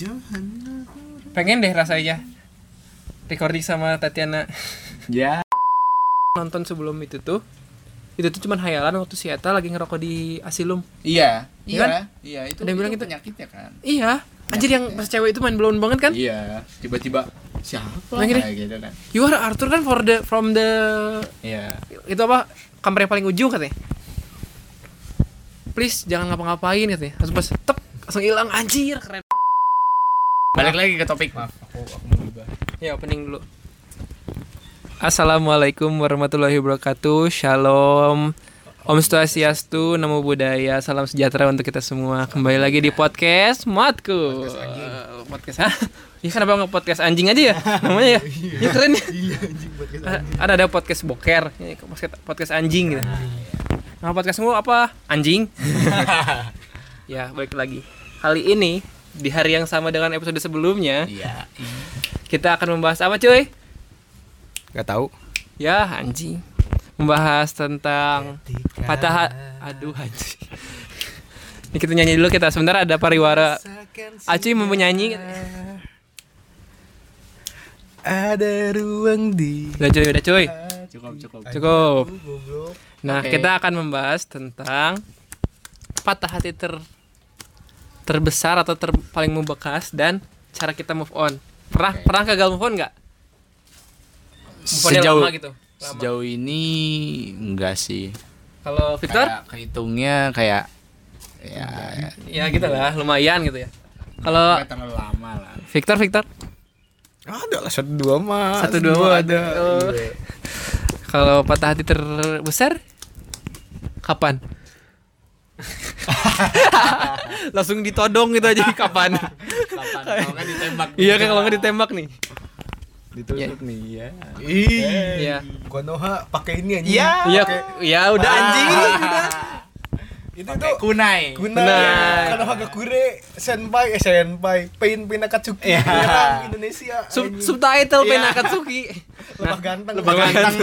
Johanna. pengen deh rasanya recording sama Tatiana Ya. nonton sebelum itu tuh itu tuh cuman hayalan waktu si Eta lagi ngerokok di Asilum Iya, Iya iya, kan? iya itu. Ada yang bilang itu penyakitnya kan. iya anjir yang pas cewek itu main blown banget kan Iya, tiba-tiba siapa Nah, gini. gitu kan. you are Arthur kan for the from the Iya. itu apa kamar yang paling ujung katanya please jangan ngapa-ngapain katanya langsung pas tep langsung hilang anjir keren Balik lagi ke topik. maaf aku aku mau berubah ya opening dulu. Assalamualaikum warahmatullahi wabarakatuh. Shalom. Om Swastiastu, Namo Buddhaya, Salam sejahtera untuk kita semua. Kembali lagi di podcast Matku Podcast anjing. Podcast, hah? Ya kenapa nggak podcast anjing aja ya? Namanya ya? Ya keren ya. Iya anjing podcast Ah, Ada ada podcast boker, ini podcast, podcast anjing gitu. Nah podcastmu apa? Anjing. Ya balik lagi. Kali ini di hari yang sama dengan episode sebelumnya Iya. kita akan membahas apa cuy? Gak tahu. Ya anjing Membahas tentang patah hati Aduh anjing Ini kita nyanyi dulu kita Sebentar ada pariwara Acuy mau nyanyi Ada ruang di Udah cuy, udah cuy Cukup, cukup. Cukup. Nah Oke. kita akan membahas tentang Patah hati ter Terbesar atau ter paling membekas Dan cara kita move on Pernah Oke. pernah gagal move on nggak? Sejauh lama gitu Lama. sejauh ini enggak sih. Kalau Victor? Kayak kehitungnya kayak ya Ya gitu lah, lumayan gitu ya Kalau terlalu lama lah. Victor, Victor Ada lah satu dua mah. Satu dua mah ada. Oh. Kalau patah hati terbesar kapan? Langsung ditodong gitu aja kapan? Kapan? Kalau nggak ditembak. iya kan kalau nggak ditembak nih. Ditusuk nih ya. Iya. Konoha pakai ini anjing. Iya. Iya, ya udah anjing. Itu Pakai tuh kunai. Kunai. Kunai. Konoha Gakure senpai eh senpai Pain Pain Akatsuki Iya. orang Indonesia. Sub subtitle Iya. Penakatsuki. lebah ganteng. Lebah ganteng.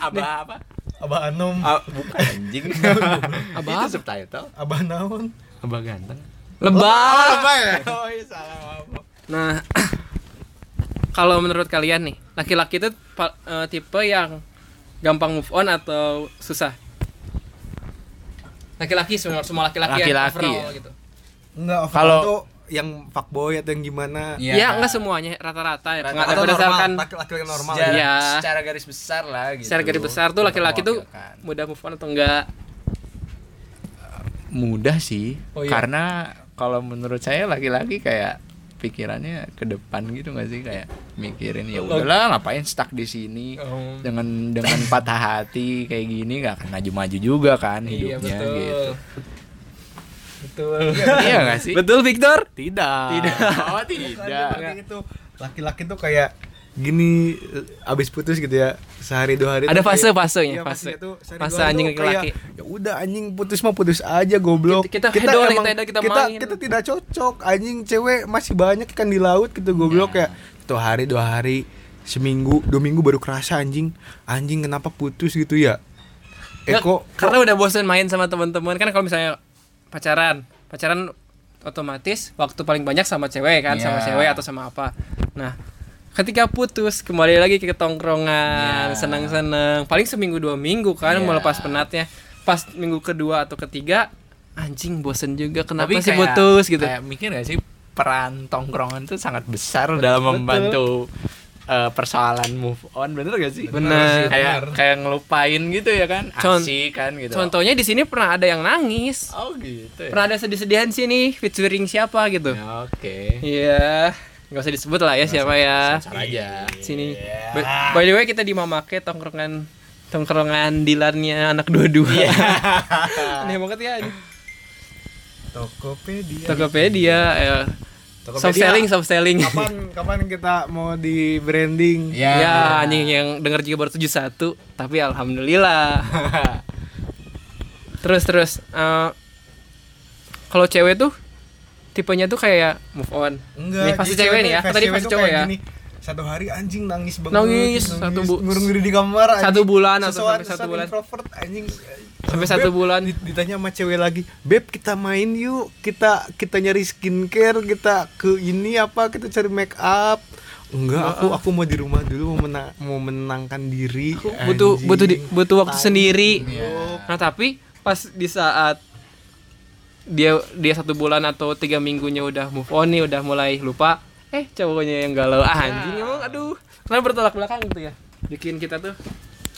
Abah apa? Abah Anom. Ah, bukan anjing. Abah Itu subtitle. Abah naon? Abah ganteng. Lebah. Apa ya? Oh, iya salah apa? Nah, kalau menurut kalian nih, laki-laki itu eh, tipe yang gampang move on atau susah? Laki-laki semua semua laki-laki yang Laki-laki, overall ya. gitu. Enggak, Kalau- kalau tuh yang fuckboy atau yang gimana? Iya. Ya, enggak semuanya, rata-rata ya. Rata-rata. Nggak Atau berdasarkan normal, laki-laki yang normal. Secara, Iya. secara garis besar lah gitu. secara garis besar tuh laki-laki tuh Mewakilkan. mudah move on atau enggak? mudah sih. Oh, iya. Karena kalau menurut saya laki-laki kayak pikirannya ke depan gitu gak sih kayak mikirin ya udahlah ngapain stuck di sini Oh. dengan dengan patah hati kayak gini nggak akan maju-maju juga kan Iya hidupnya betul. gitu. Betul. iya gak sih? Betul Victor? Tidak. Tidak. Oh, tidak. itu laki-laki tuh kayak gini eh, abis putus gitu ya sehari dua hari Ada tuh kayak- fase-fasenya, iya, fase. tuh sehari Fase anjing laki-laki. ya udah anjing putus mah putus aja goblok Kita- kita hedon, emang- kita- kita kita, main. kita tidak cocok anjing cewek masih banyak kan di laut gitu goblok Iya. ya tuh hari dua hari seminggu dua minggu baru kerasa anjing anjing kenapa putus gitu ya kok karena udah bosen main sama teman-teman kan kalau misalnya pacaran, pacaran otomatis waktu paling banyak sama cewek kan, sama Iya. cewek atau sama apa. Nah, ketika putus kembali lagi ke tongkrongan, Iya. senang-senang, paling seminggu dua minggu kan Iya. melepas penatnya. Pas minggu kedua atau ketiga, anjing bosen juga kenapa Tapi sih kayak- putus gitu. Kayak mikir gak sih peran tongkrongan tuh sangat besar dalam membantu eh, persoalan move on bener gak sih? Bener. Kayak kayak ngelupain gitu ya kan? Asik kan gitu. Contohnya di sini pernah ada yang nangis. Oh gitu ya. Pernah ada sedih-sedihan sini featuring siapa gitu. Ya, Oke. Iya, nggak usah disebut lah ya siapa ya. Sensor aja. Sini. Iya. By, by the way kita di Mamake tongkrongan tongkrongan dilarnya anak dua-dua. Iya. Aneh banget ya. ini. Tokopedia Tokopedia, ya. Soft Tokopedia. selling, soft selling. kapan kapan kita mau di branding Ya. Ya, anjing yang denger juga baru 71, tapi alhamdulillah. terus terus eh, kalau cewek tuh tipenya tuh kayak move on. Enggak, Nih, pasti cewek nih ya. Kan tadi pasti cowok ya. gini, satu hari anjing nangis banget Nangis, satu bu- ngurung diri di kamar anjing. satu bulan atau Sesuatu- sampai satu bulan. introvert anjing Sampai satu Beb, bulan. dit- ditanya sama cewek lagi beb kita main yuk kita kita nyari skincare kita ke ini apa kita cari make up enggak aku aku mau di rumah dulu mau mena- mau menenangkan diri butuh anjing. butuh di- butuh waktu Tai. sendiri Iya. nah tapi pas di saat dia dia satu bulan atau tiga minggunya udah move on nih udah mulai lupa eh cowoknya yang galau. Ah, anjing emang aduh. Karena bertolak belakang gitu ya. Bikin kita tuh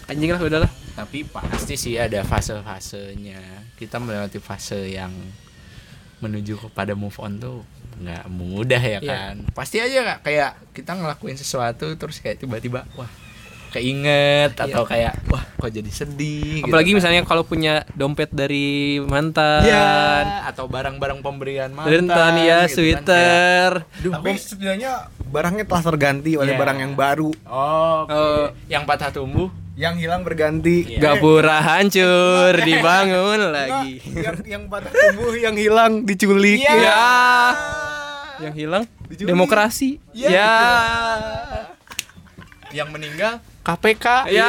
anjing lah udahlah. Tapi pasti sih ada fase-fasenya. Kita melewati fase yang menuju kepada move on tuh nggak mudah ya Iya. kan. Pasti aja kak. Kayak kita ngelakuin sesuatu terus kayak tiba-tiba wah keinget atau kayak wah kok jadi sedih gitu apalagi kan. misalnya kalau punya dompet dari mantan. Ya atau barang-barang pemberian mantan mantan ya gitu kan, sweater. Tapi setidaknya barangnya telah terganti oleh Iya. barang yang baru. Kayak, oh oke. Oh. yang patah tumbuh? Yang hilang berganti. Iya. gapura hancur dibangun lagi. Yang yang patah tumbuh yang hilang diculik. Ya yang hilang? Diculik. demokrasi? Ya yang meninggal KPK ya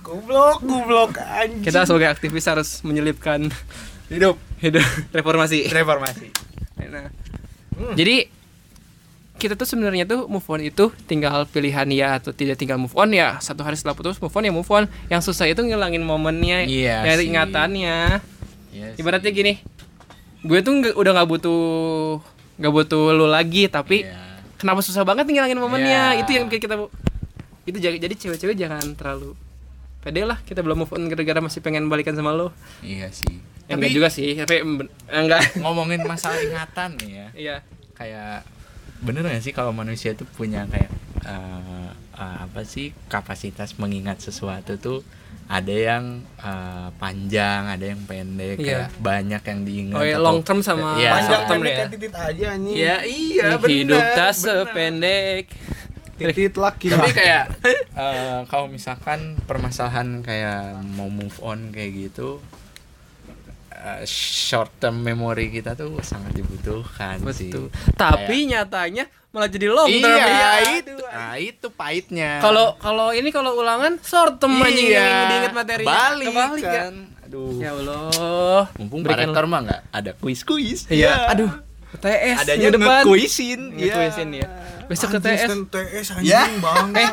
goblok goblok anjing. Kita sebagai aktivis harus menyelipkan hidup. Hidup. Reformasi. Reformasi. Nah, jadi kita tuh sebenarnya tuh move on itu tinggal pilihan ya atau tidak tinggal move on ya. Satu hari setelah putus move on ya move on. Yang susah itu ngilangin momennya Iya dari sih. ingatannya. Iya sih. ibaratnya gini gue tuh udah nggak butuh nggak butuh lu lagi tapi Iya. Kenapa susah banget ngilangin momennya? Iya. itu yang kita itu jadi jadi cewek-cewek jangan terlalu pede lah. Kita belum move on gara-gara masih pengen balikan sama lo. Iya sih. ya, enggak juga sih tapi enggak ngomongin masalah ingatan nih ya, iya. Kayak bener gak sih kalau manusia tuh punya kayak eh, eh, apa sih kapasitas mengingat sesuatu tuh ada yang eh, panjang, ada yang pendek, Iya. kayak banyak yang diingat. Oh, iya, long term sama Iya. panjang short term pendek ya. kayak titit aja anjing Iya, iya, hidup bener, tak sependek titit laki Tapi kayak eh, kalau misalkan permasalahan kayak mau move on kayak gitu eh, short term memory kita tuh sangat dibutuhkan sih. betul tapi nyatanya malah jadi long iya, term iya, ya. itu. Nah, itu pahitnya. kalau kalau ini kalau ulangan short term anjing iya, yang diinget materinya Balik, Kebalik ya. kan. Aduh. ya Allah Mumpung Berikan- Rektor mah nggak ada kuis-kuis. iya aduh TS Adanya depan. Iya. Nge-quizzin ya besok ke TS TS Ya. anjing banget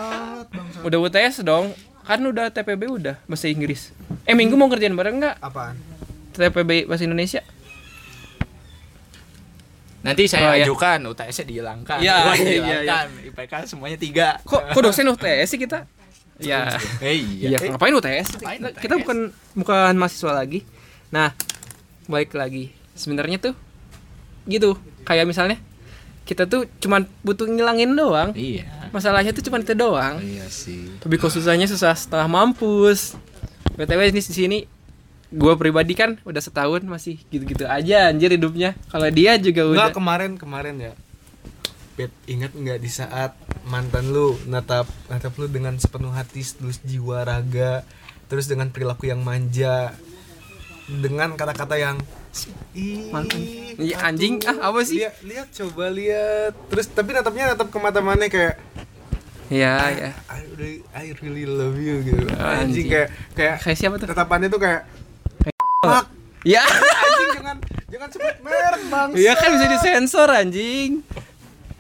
udah UTS dong kan udah TPB udah bahasa Inggris eh minggu mau kerjaan bareng nggak apaan TPB bahasa Indonesia Nanti saya Oh, iya. ajukan UTS-nya dihilangkan. Iya, iya, dihilangkan. IPK semuanya tiga. kok kok dosen UTS sih kita ya Eh, Iya, iya. ngapain UTS? Ngapain Kita- UTS? Kita bukan bukan mahasiswa lagi. Nah, baik lagi. Sebenarnya tuh gitu. Kayak misalnya kita tuh cuman butuh ngilangin doang. Iya. Masalahnya tuh cuman itu doang. Iya sih. Tapi kok susahnya susah setengah mampus. BTW ini di sini gue pribadi kan udah setahun masih gitu-gitu aja anjir hidupnya. Kalau dia juga udah Enggak kemarin kemarin ya Bet, ingat nggak di saat mantan lu natap natap lu dengan sepenuh hati, setulus jiwa, raga, terus dengan perilaku yang manja, dengan kata-kata yang ih. Iya, Atuh, anjing. Ah, apa sih? Lihat, lihat coba lihat. Terus tapi natapnya natap ke mata mana kayak ya ya. I really, I really love you gitu. Anjing. Anjing kayak kayak Kayak siapa tuh? tatapannya tuh kayak Fuck, Ya. anjing jangan jangan sebut merek bang. Iya kan bisa disensor anjing.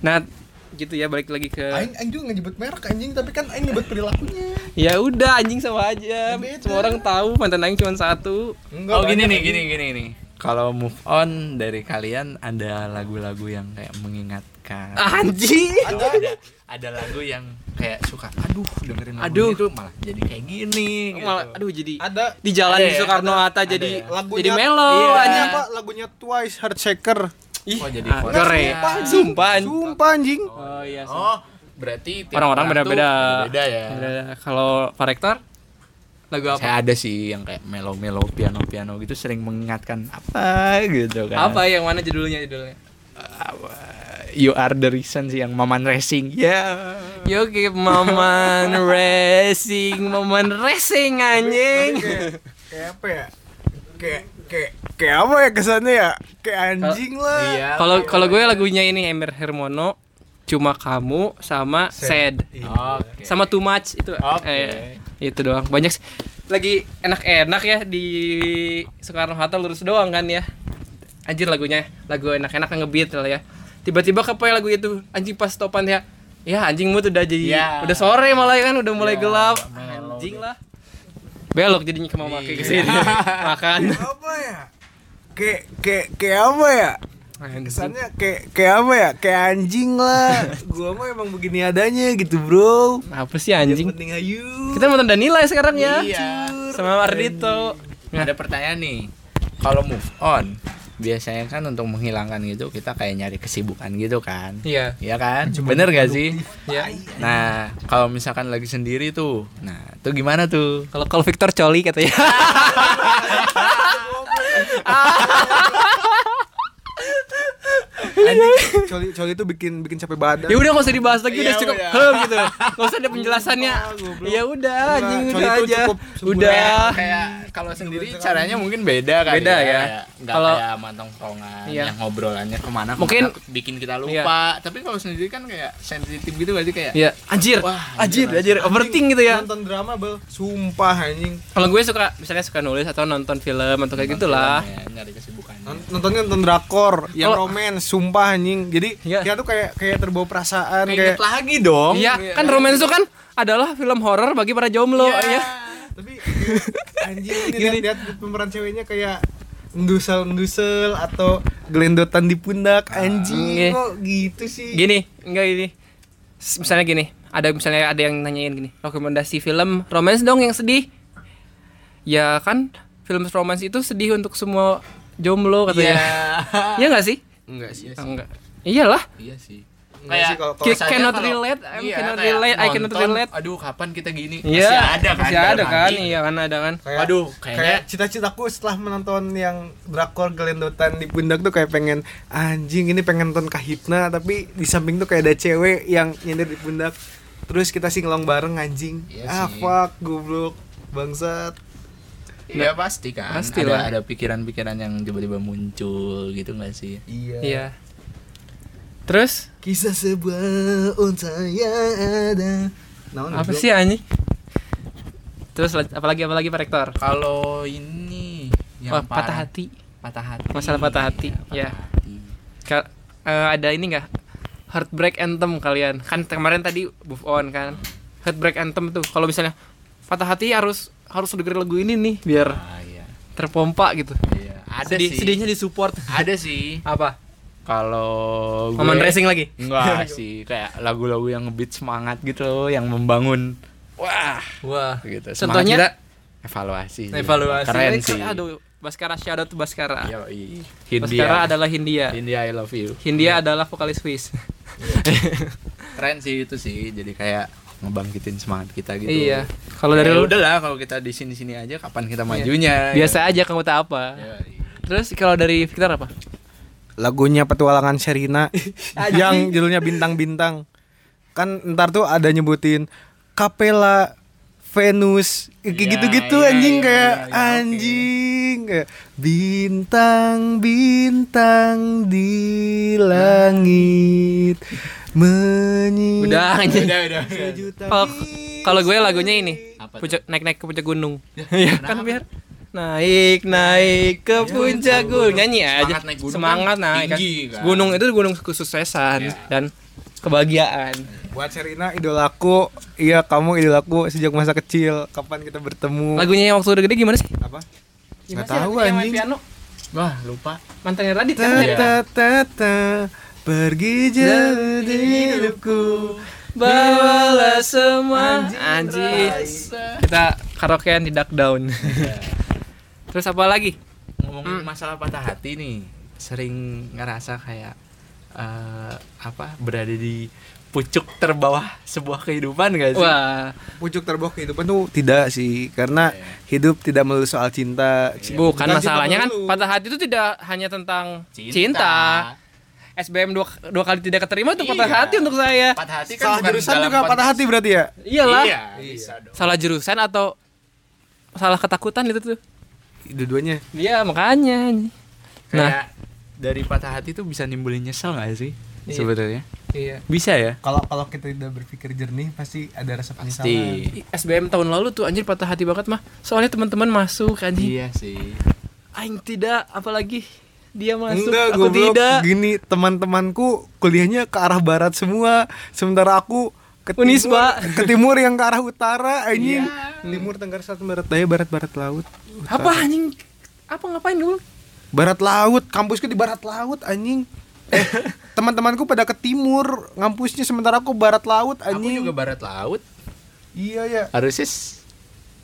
Nah, gitu ya balik lagi ke Aing, aing juga nyebut merek anjing tapi kan aing nyebut perilakunya. Ya udah anjing sama aja. Beda. Semua orang tahu mantan aing cuma satu. Enggak, oh gini nih, anjing. gini gini nih. Kalau move on dari kalian ada lagu-lagu yang kayak mengingatkan. Anjing. Atau ada ada lagu yang kayak suka aduh dengerin lagu Aduh. itu malah jadi kayak gini gitu. Malah aduh jadi Ada di jalan Ada di ya, Soekarno Hatta ada jadi ya. lagunya jadi melo Iya. Apa? Lagunya Twice Heart Shaker. Ih, Oh, jadi ah, keren. Sumpah, anjing. Sumpah. anjing. Sumpah anjing. Oh iya. sih. Oh, berarti Orang-orang beda-beda. Beda ya. Beda. Kalau Pak Rektor lagu apa? Saya ada sih yang kayak melo-melo piano-piano gitu sering mengingatkan apa gitu kan. Apa yang mana judulnya judulnya? Apa? You are the reason sih yang Maman Racing. Ya. Yo keep momen racing, momen racing anjing. Kayak, kayak apa ya? Kayak kayak kayak apa ya kesannya ya? Kayak anjing lah. Iya. Kalau kalau gue lagunya ini Ember Hermono cuma kamu sama sad, Iya. Oke. sama too much itu Oke. eh, itu doang banyak lagi enak-enak ya di Soekarno Hatta lurus doang kan ya anjir lagunya lagu enak-enak ngebeat lah ya tiba-tiba kepoy lagu itu. Anjing pas stopan ya. Ya anjing mood udah jadi Ya. udah sore malah kan udah mulai Ya, gelap. anjing lah. Belok jadinya ke mama kayak Iya. ke sini makan apa ya? Kayak kayak kayak apa ya? Anjing. kesannya kayak kayak apa ya? Kayak anjing lah. Gua mah emang begini adanya gitu bro. Apa sih anjing? Penting ayu. Kita nonton Danila ya sekarang ya. Iya. sama Ardito Ada pertanyaan nih. Kalau move on, biasanya kan untuk menghilangkan gitu kita kayak nyari kesibukan gitu kan. iya Iya kan? Bener gak sih? iya Nah, kalau misalkan lagi sendiri tuh, nah itu gimana tuh? kalau kalau Victor Coli katanya Anjing, coli coli itu bikin bikin capek badan. Ya udah nggak usah dibahas lagi udah Iya, cukup udah. hem gitu. Nggak usah ada penjelasannya. Ya udah Enggak, anjing coli udah itu aja. udah. Kayak, kayak kalau sendiri caranya mungkin beda kan Beda ya. Nggak Kalau- kayak mantong tongkrongan Iya. yang ngobrolannya ke mana Mungkin- bikin kita lupa. Tapi kalau sendiri kan kayak sensitif gitu sih? Kayak ya anjir. Wah, anjir anjir, anjir. overthink gitu ya. Nonton drama bel. Sumpah anjing. Kalau gue suka misalnya suka nulis atau nonton film atau kayak gitulah. Ya, nyari nontonnya nonton drakor yang romance sumpah anjing jadi Iya. dia tuh kayak kayak terbawa perasaan Kayak kayak lagi dong. iya kan romance itu kan adalah film horor bagi para jomblo Iya. ya tapi anjing ini lihat lihat pemeran ceweknya kayak ndusel atau gelendotan di pundak anjing Iya. kok gitu sih gini enggak gini misalnya gini ada misalnya ada yang nanyain gini rekomendasi film romance dong yang sedih ya kan film romance itu sedih untuk semua jomblo Iya. katanya ya nggak sih enggak sih Ah, enggak iyalah Iya sih. Enggak sih, kalau- kalau cannot kalau- relate, I iya, cannot kayak relate, I cannot nonton, relate. Aduh, kapan kita gini? iya Masih ada kan? masih ada kan iya kan ada kan kayak, Waduh, kayak kayaknya cita-citaku setelah menonton yang drakor gelendotan di pundak tuh kayak pengen anjing ini pengen nonton kahitna tapi di samping tuh kayak ada cewek yang nyender di pundak terus kita singlong bareng anjing Iya ah sih. fuck goblok bangsat Iya. Pasti kan. Pasti ada lah. ada pikiran-pikiran yang tiba-tiba muncul gitu gak sih? iya. Iya. Terus? Kisah sebuah unta yang ada. Naon, apa sih anjing terus la- apalagi apalagi Pak Rektor? Kalau ini yang Wah, patah hati. Patah hati. Masalah patah hati, Iya, ya. patah hati. Ka- eh, ada ini enggak heartbreak anthem kalian. Kan kemarin tadi move on kan. Heartbreak anthem tuh. Kalau misalnya patah hati harus harus dengerin lagu ini nih biar Ah, iya. terpompa gitu Iya, ada Sedih, sih. sedihnya disupport Ada sih. apa Kalau gue Maman racing lagi Enggak sih, kayak lagu-lagu yang ngebeat semangat gitu loh, yang membangun wah wah gitu. Semangat Contohnya? kita evaluasi. evaluasi Keren Eh, sih. aduh Baskara shout out to Baskara. Baskara Hindia. adalah Hindia Hindia I love you. Hindia adalah vokalis Swiss Keren sih itu sih. Jadi kayak ngebangkitin semangat kita gitu. iya kalau dari Ya lu udah lah kalau kita di sini-sini aja kapan kita majunya. biasa aja kamu tak apa Yoi. terus kalau dari Victor apa lagunya petualangan Sherina yang judulnya bintang-bintang kan ntar tuh ada nyebutin Capella Venus kayak Iya, gitu-gitu iya, anjing iya, kayak iya, iya, oke. anjing kayak bintang-bintang di langit menyi udah anjing Udah, Kalau kalau gue lagunya ini Apa tuh? puncak naik-naik ke puncak gunung. Iya kan biar naik naik ke puncak gunung nyanyi aja Semangat naik gunung semangat kan naik kan. tinggi kan. gunung itu gunung kesuksesan Iya. dan kebahagiaan buat Sherina idolaku iya kamu idolaku sejak masa kecil kapan kita bertemu lagunya yang waktu udah gede gimana sih apa Gimana Nggak tahu, anjing. piano Wah, lupa. mantannya Radit kan ta ya? ta ta ta pergi jauh di hidupku. bawalah semua anjir kita karaokean di duck down. Terus apa lagi? Ngomongin masalah patah hati nih. Sering ngerasa kayak eh, apa berada di pucuk terbawah sebuah kehidupan gak sih? Wah. Pucuk terbawah kehidupan tuh tidak sih karena Iya. hidup tidak melulu soal cinta. Bukan cinta masalahnya kan patah hati itu tidak hanya tentang cinta, SBM dua, dua kali tidak keterima itu patah Iya. hati untuk saya patah hati kan salah jurusan juga patah konteks- hati berarti ya iyalah iya, bisa dong salah jurusan atau salah ketakutan itu tuh dua-duanya dia makanya kayak Nah. dari patah hati tuh bisa nimbulin nyesel gak sih Iya. sebetulnya Iya. Bisa ya? Kalau kalau kita tidak berpikir jernih pasti ada rasa penyesalan. Pasti. SBM tahun lalu tuh anjir patah hati banget mah. Soalnya teman-teman masuk anjing. Iya sih. Aing tidak, apalagi dia masuk Enggak, aku goblok. tidak. Gini, teman-temanku kuliahnya ke arah barat semua, sementara aku ke timur, Unisba. ke timur yang ke arah utara anjing. Timur Tenggara Selatan Barat Daya, Barat Barat Laut. Apa anjing? Apa ngapain dulu? Barat Laut, kampusku di Barat Laut anjing. Eh, teman-temanku pada ke timur, ngampusnya sementara aku Barat Laut Aku anjing. juga barat laut. Iya ya. Harusnya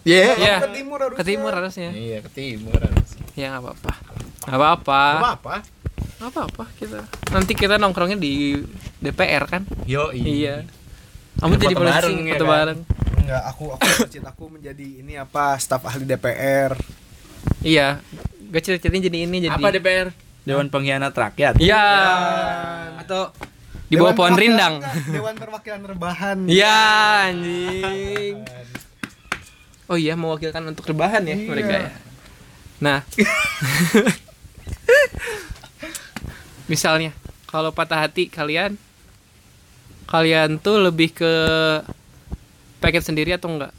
Iya. Iya. Ke timur harusnya. Ke timur harusnya. Iya, ke timur harusnya. Ya apa-apa. Apa-apa. Apa-apa. Apa-apa kita. Nanti kita nongkrongnya di DPR kan? Yo, Iya. Kamu Foto jadi polisi bareng, ya foto kan? bareng. Enggak, aku aku cita aku menjadi ini apa staf ahli DPR. Iya. Gak cerita-ceritain jadi ini jadi. Apa DPR? Dewan Pengkhianat Rakyat. Iya. Atau di bawah pohon rindang. Dewan Perwakilan Rebahan. Iya anjing. Oh iya mewakilkan untuk rebahan ya Iya. mereka ya. Nah. Misalnya kalau patah hati kalian kalian tuh lebih ke pengen sendiri atau enggak?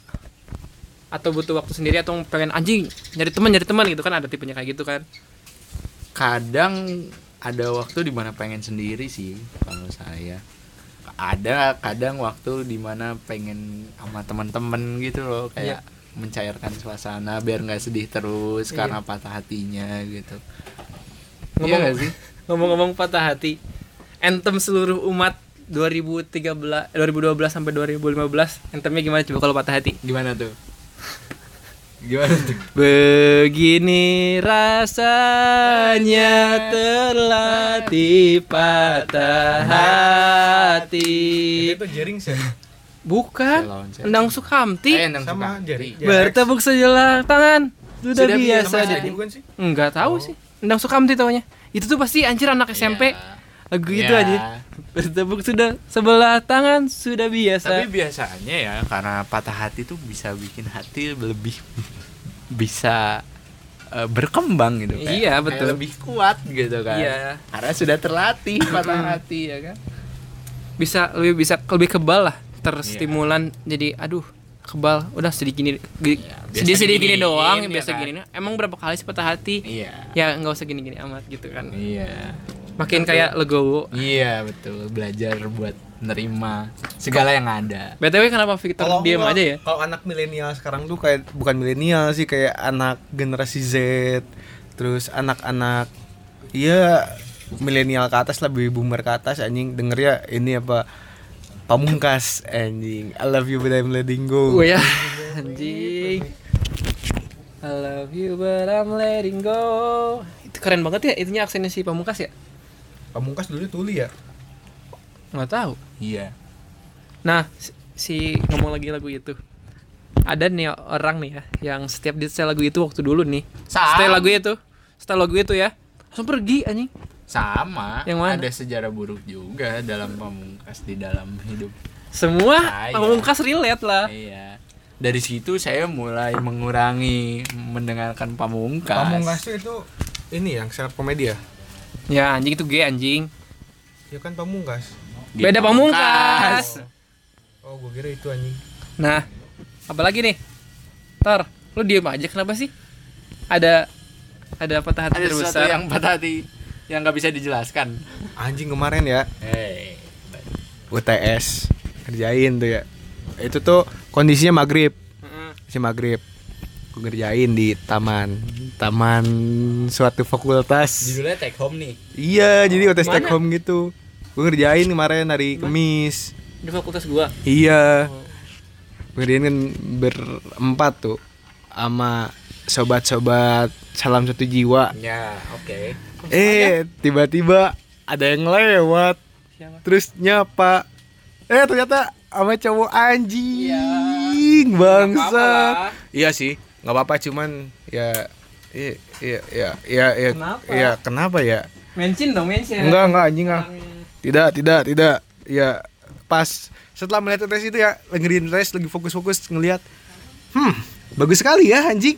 Atau butuh waktu sendiri atau pengen anjing nyari teman nyari teman gitu kan ada tipenya kayak gitu kan. Kadang ada waktu di mana pengen sendiri sih kalau saya. Ada kadang waktu di mana pengen sama teman-teman gitu loh kayak mencairkan suasana biar nggak sedih terus Iya. karena patah hatinya gitu. Iya Ngomong- nggak sih? Ngomong-ngomong patah hati, anthem seluruh umat 2013 2012 sampai 2015 anthemnya gimana coba kalau patah hati? Gimana tuh? Gimana tuh? Begini rasanya terlatih patah hati. Itu jaring sih. Bukan? Endang Sukamti. Eh, Endang Sama Sukamti. jari. Bertepuk sebelah tangan. Sudah, Sudah biasa. biasa. bukan sih? Enggak tahu sih. Endang Sukamti taunya. Itu tuh pasti anjir anak SMP. Lagu itu Ya. aja. Bertepuk sudah sebelah tangan sudah biasa. Tapi biasanya ya karena patah hati tuh bisa bikin hati lebih bisa eh, berkembang gitu kayak- Iya, kayak betul. lebih kuat gitu kan Iya. karena sudah terlatih patah hati ya kan bisa lebih bisa lebih kebal lah terstimulan jadi aduh kebal. Udah sedih gini gi- Iya, sedih sedih gini diginiin, doang ya biasa kan? gini emang berapa kali sih patah hati? Iya. Ya nggak usah gini gini amat gitu kan. Iya. Makin kayak legowo. Iya betul. Belajar buat nerima segala yang ada. Btw kenapa Victor diem enggak, aja ya? Kalau anak milenial sekarang tuh kayak bukan milenial sih kayak anak generasi Z, terus anak-anak iya milenial ke atas lebih boomer ke atas anjing. Denger ya ini apa pamungkas anjing I love you but I'm letting go gue ya anjing I love you but I'm letting go itu keren banget ya itunya aksennya si pamungkas ya pamungkas dulu tuli ya nggak tahu iya Nah, si- ngomong lagi lagu itu. Ada nih orang nih ya yang setiap di setel lagu itu waktu dulu nih. Sama. Setel lagu itu, setel lagu itu ya. Langsung pergi anjing. Sama Yang mana? ada sejarah buruk juga dalam pamungkas di dalam hidup Semua Saya. pamungkas relate lah. iya dari situ saya mulai mengurangi mendengarkan pamungkas pamungkas itu ini yang up komedi ya Ya anjing itu gay anjing. ya kan pamungkas. Beda pamungkas. oh gue kira itu anjing Nah, apalagi nih? Tor, lu diem aja kenapa sih? Ada ada patah hati ada sesuatu terbesar. yang patah hati yang nggak bisa dijelaskan. Anjing kemarin ya. Hey. UTS kerjain tuh ya. Itu tuh kondisinya maghrib. Si maghrib. Gue ngerjain di taman. Taman suatu fakultas. Judulnya take home nih. Iya jadi UTS take home gitu. Gue ngerjain kemarin hari Kamis Di fakultas gua. iya. Gue ngerjain kan berempat tuh. Sama sobat-sobat salam satu jiwa. Ya oke. Eh tiba-tiba ada yang lewat. Siapa? terus nyapa. Eh ternyata sama cowok anjing bangsat. Iya sih nggak apa-apa cuman ya iya iya iya iya iya. Kenapa? iya kenapa ya? Mention dong, mention. enggak enggak anjing ah. Tidak tidak tidak. Ya pas setelah melihat tes itu ya ngerin tes lagi fokus-fokus ngelihat. Hmm bagus sekali ya anjing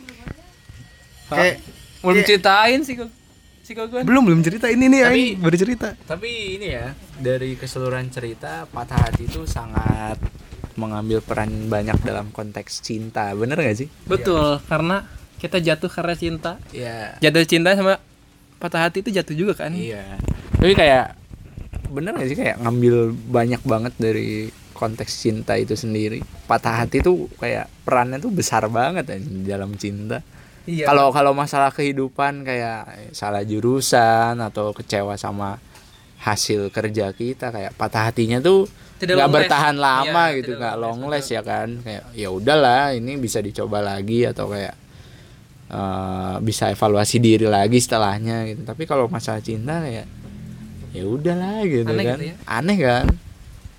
kayak Belum kayak- ceritain sih kok. si Gogon? belum belum cerita ini nih Tapi- Aing baru cerita tapi ini ya dari keseluruhan cerita patah hati itu sangat mengambil peran banyak dalam konteks cinta bener gak sih Betul, karena kita jatuh karena cinta. Iya Jatuh cinta sama patah hati itu jatuh juga kan? iya tapi kayak bener gak sih kayak ngambil banyak banget dari konteks cinta itu sendiri patah hati tuh kayak perannya tuh besar banget ya dalam cinta Iya. kalau kalau masalah kehidupan kayak salah jurusan atau kecewa sama hasil kerja kita kayak patah hatinya tuh nggak bertahan lama Iya, gitu nggak long last ya kan. Kayak ya udahlah ini bisa dicoba lagi atau kayak eh, bisa evaluasi diri lagi setelahnya gitu. Tapi kalau masalah cinta kayak ya udahlah gitu Aneh kan. gitu ya. aneh kan?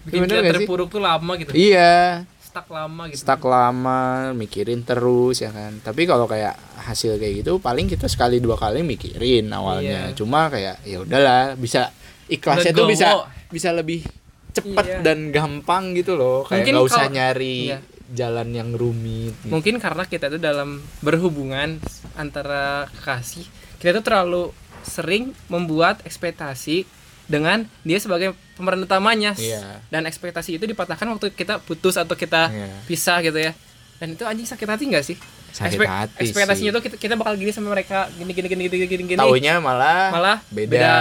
Bikin kita terpuruk tuh lama gitu. iya Stuck lama gitu. stuck lama mikirin terus ya kan tapi kalau kayak hasil kayak gitu paling kita sekali dua kali mikirin awalnya Iya. cuma kayak ya udahlah bisa ikhlasnya tuh bisa bisa lebih cepet Iya. dan gampang gitu loh kayak Mungkin nggak usah kalau- nyari iya. jalan yang rumit gitu. Mungkin karena kita tuh dalam berhubungan antara kekasih, kita tuh terlalu sering membuat ekspektasi dengan dia sebagai pemeran utamanya. Iya. Dan ekspektasi itu dipatahkan waktu kita putus atau kita Iya. pisah gitu ya. Dan itu anjing sakit hati nggak sih? Sakit Ekspek- hati Ekspektasinya sih. tuh kita, kita bakal gini sama mereka, gini gini gini gini gini gini. taunya malah Malah beda, beda.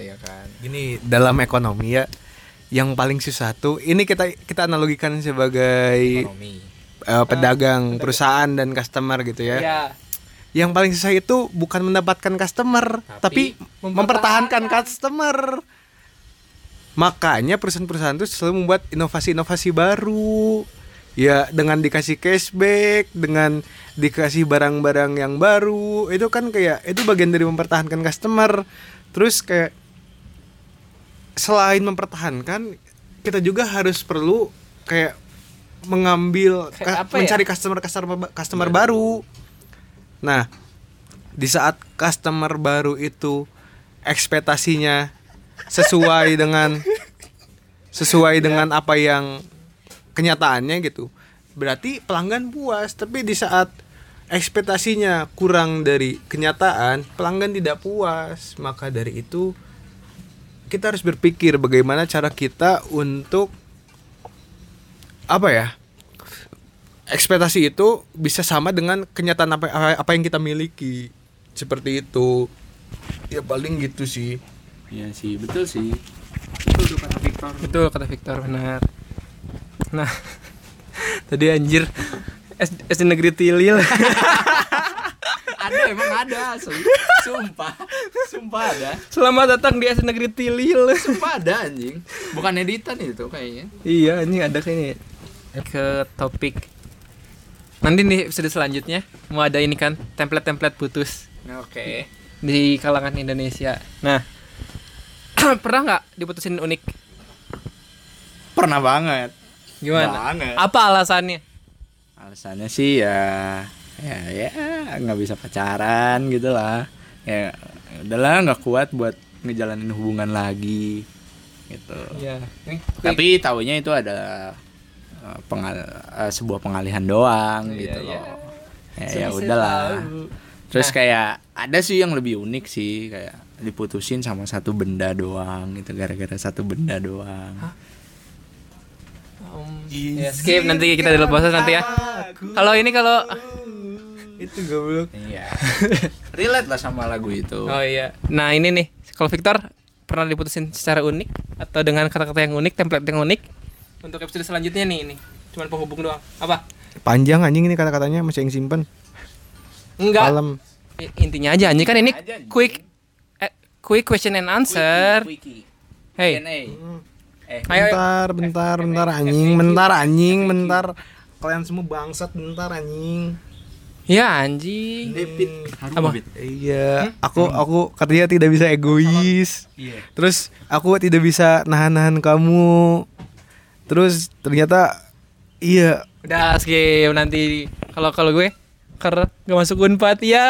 ya kan gini dalam ekonomi ya yang paling susah tuh ini kita kita analogikan sebagai ekonomi eh, pedagang perusahaan dan customer gitu ya Iya. Yang paling susah itu bukan mendapatkan customer tapi, Tapi mempertahankan. customer. Makanya perusahaan-perusahaan itu selalu membuat inovasi-inovasi baru. Ya dengan dikasih cashback dengan dikasih barang-barang yang baru. Itu kan kayak itu bagian dari mempertahankan customer. Terus kayak selain mempertahankan kita juga harus perlu kayak mengambil Kayak ya? mencari customer customer customer baru Nah, di saat customer baru itu ekspektasinya sesuai dengan sesuai dengan apa yang kenyataannya gitu. Berarti pelanggan puas, tapi di saat ekspektasinya kurang dari kenyataan, pelanggan tidak puas. Maka dari itu kita harus berpikir bagaimana cara kita untuk apa ya? Ekspektasi itu bisa sama dengan kenyataan apa apa yang kita miliki. Seperti itu. Ya paling gitu sih. Iya sih betul sih. Betul tuh kata Victor. Betul kata Victor benar. Nah, tadi anjir SD negeri Tilil. ada emang ada. Asli sumpah. Sumpah ada. Selamat datang di SD negeri Tilil. sumpah ada anjing. Bukan editan itu kayaknya. Iya, ini ada kayaknya. Ke topik nanti nih episode selanjutnya mau ada ini kan template-template putus oke di kalangan Indonesia. Nah, pernah nggak diputusin unik? pernah banget Gimana? banget Apa alasannya? alasannya sih ya ya ya nggak bisa pacaran gitu lah ya udahlah nggak kuat buat ngejalanin hubungan lagi gitu Iya. Ini tapi taunya itu ada pengal eh, sebuah pengalihan doang Iya, gitu iya. loh ya, ya udahlah tahu. terus kayak ada sih yang lebih unik sih kayak diputusin sama satu benda doang gitu gara-gara satu benda doang Um, ya, skip nanti kita dalam bahasa nanti ya. Kalau ini kalau itu goblok iya relate lah sama lagu itu Oh iya. Nah, ini nih. Kalau Victor pernah diputusin secara unik atau dengan kata-kata yang unik, template yang unik? Untuk episode selanjutnya nih ini. Cuman penghubung doang. Apa? panjang anjing ini kata-katanya masih yang simpen Enggak. Intinya aja anjing kan ini Aja, quick eh, quick question and answer. Quickie, quickie. Hey. Q&A. Eh, bentar bentar bentar anjing bentar anjing bentar kalian semua bangsat bentar anjing Ya anjing. David Apa? iya aku aku katanya tidak bisa egois Iya. terus aku tidak bisa nahan-nahan kamu terus ternyata iya. Udah skip nanti kalau kalau gue karena gak masuk unpad. Ya